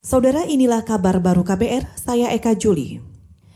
Saudara inilah kabar baru KBR, saya Eka Juli.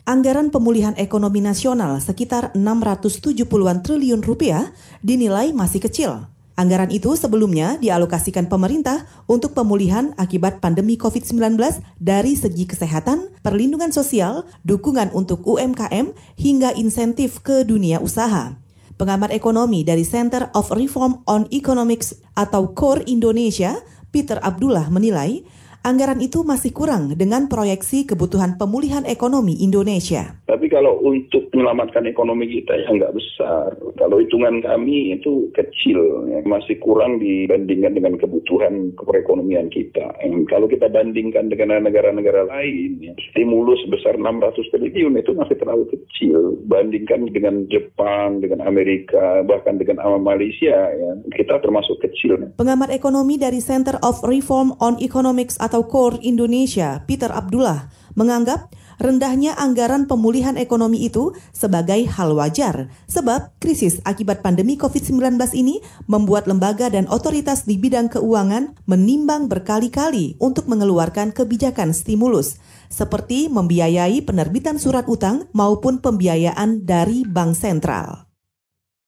Anggaran pemulihan ekonomi nasional sekitar 670-an triliun rupiah dinilai masih kecil. Anggaran itu sebelumnya dialokasikan pemerintah untuk pemulihan akibat pandemi COVID-19 dari segi kesehatan, perlindungan sosial, dukungan untuk UMKM, hingga insentif ke dunia usaha. Pengamat ekonomi dari Center of Reform on Economics atau CORE Indonesia, Peter Abdullah menilai anggaran itu masih kurang dengan proyeksi kebutuhan pemulihan ekonomi Indonesia. Tapi kalau untuk menyelamatkan ekonomi kita ya nggak besar. Kalau hitungan kami itu kecil, ya. masih kurang dibandingkan dengan kebutuhan perekonomian kita. Dan kalau kita bandingkan dengan negara-negara lain, ya, stimulus sebesar 600 triliun itu masih terlalu kecil. Bandingkan dengan Jepang, dengan Amerika, bahkan dengan Malaysia, ya, kita termasuk kecil. Pengamat ekonomi dari Center of Reform on Economics atau atau KOR Indonesia, Peter Abdullah, menganggap rendahnya anggaran pemulihan ekonomi itu sebagai hal wajar sebab krisis akibat pandemi COVID-19 ini membuat lembaga dan otoritas di bidang keuangan menimbang berkali-kali untuk mengeluarkan kebijakan stimulus seperti membiayai penerbitan surat utang maupun pembiayaan dari bank sentral.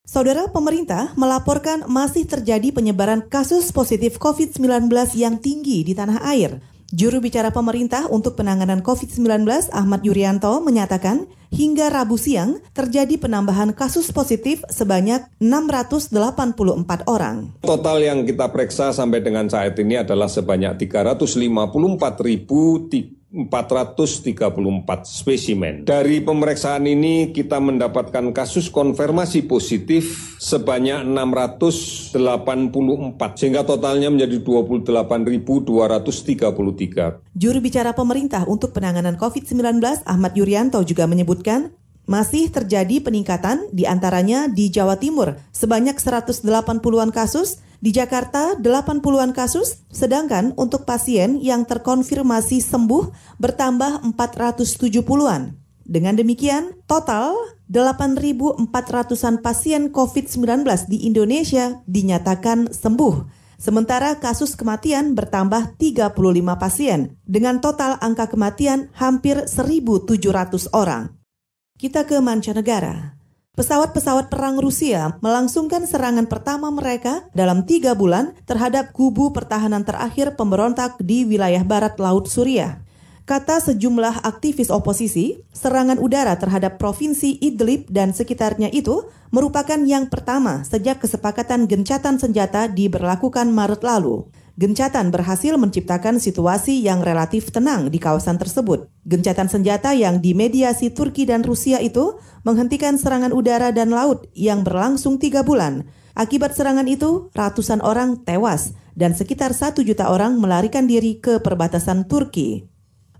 Saudara pemerintah melaporkan masih terjadi penyebaran kasus positif COVID-19 yang tinggi di tanah air. Juru bicara pemerintah untuk penanganan COVID-19 Ahmad Yuryanto menyatakan hingga Rabu siang terjadi penambahan kasus positif sebanyak 684 orang. Total yang kita periksa sampai dengan saat ini adalah sebanyak 354.000 434 spesimen. Dari pemeriksaan ini kita mendapatkan kasus konfirmasi positif sebanyak 684 sehingga totalnya menjadi 28.233. Juru bicara pemerintah untuk penanganan COVID-19 Ahmad Yuryanto juga menyebutkan masih terjadi peningkatan di antaranya di Jawa Timur sebanyak 180-an kasus, di Jakarta 80-an kasus, sedangkan untuk pasien yang terkonfirmasi sembuh bertambah 470-an. Dengan demikian, total 8.400-an pasien COVID-19 di Indonesia dinyatakan sembuh. Sementara kasus kematian bertambah 35 pasien, dengan total angka kematian hampir 1.700 orang. Kita ke mancanegara. Pesawat-pesawat perang Rusia melangsungkan serangan pertama mereka dalam tiga bulan terhadap kubu pertahanan terakhir pemberontak di wilayah barat Laut Suriah. Kata sejumlah aktivis oposisi, serangan udara terhadap provinsi Idlib dan sekitarnya itu merupakan yang pertama sejak kesepakatan gencatan senjata diberlakukan Maret lalu. Gencatan berhasil menciptakan situasi yang relatif tenang di kawasan tersebut. Gencatan senjata yang dimediasi Turki dan Rusia itu menghentikan serangan udara dan laut yang berlangsung tiga bulan. Akibat serangan itu, ratusan orang tewas dan sekitar satu juta orang melarikan diri ke perbatasan Turki.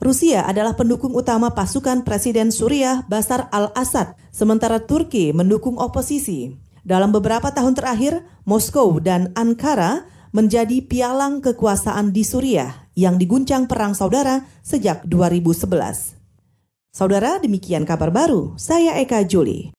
Rusia adalah pendukung utama pasukan Presiden Suriah Basar al-Assad, sementara Turki mendukung oposisi. Dalam beberapa tahun terakhir, Moskow dan Ankara menjadi pialang kekuasaan di Suriah yang diguncang perang saudara sejak 2011. Saudara, demikian kabar baru. Saya Eka Juli.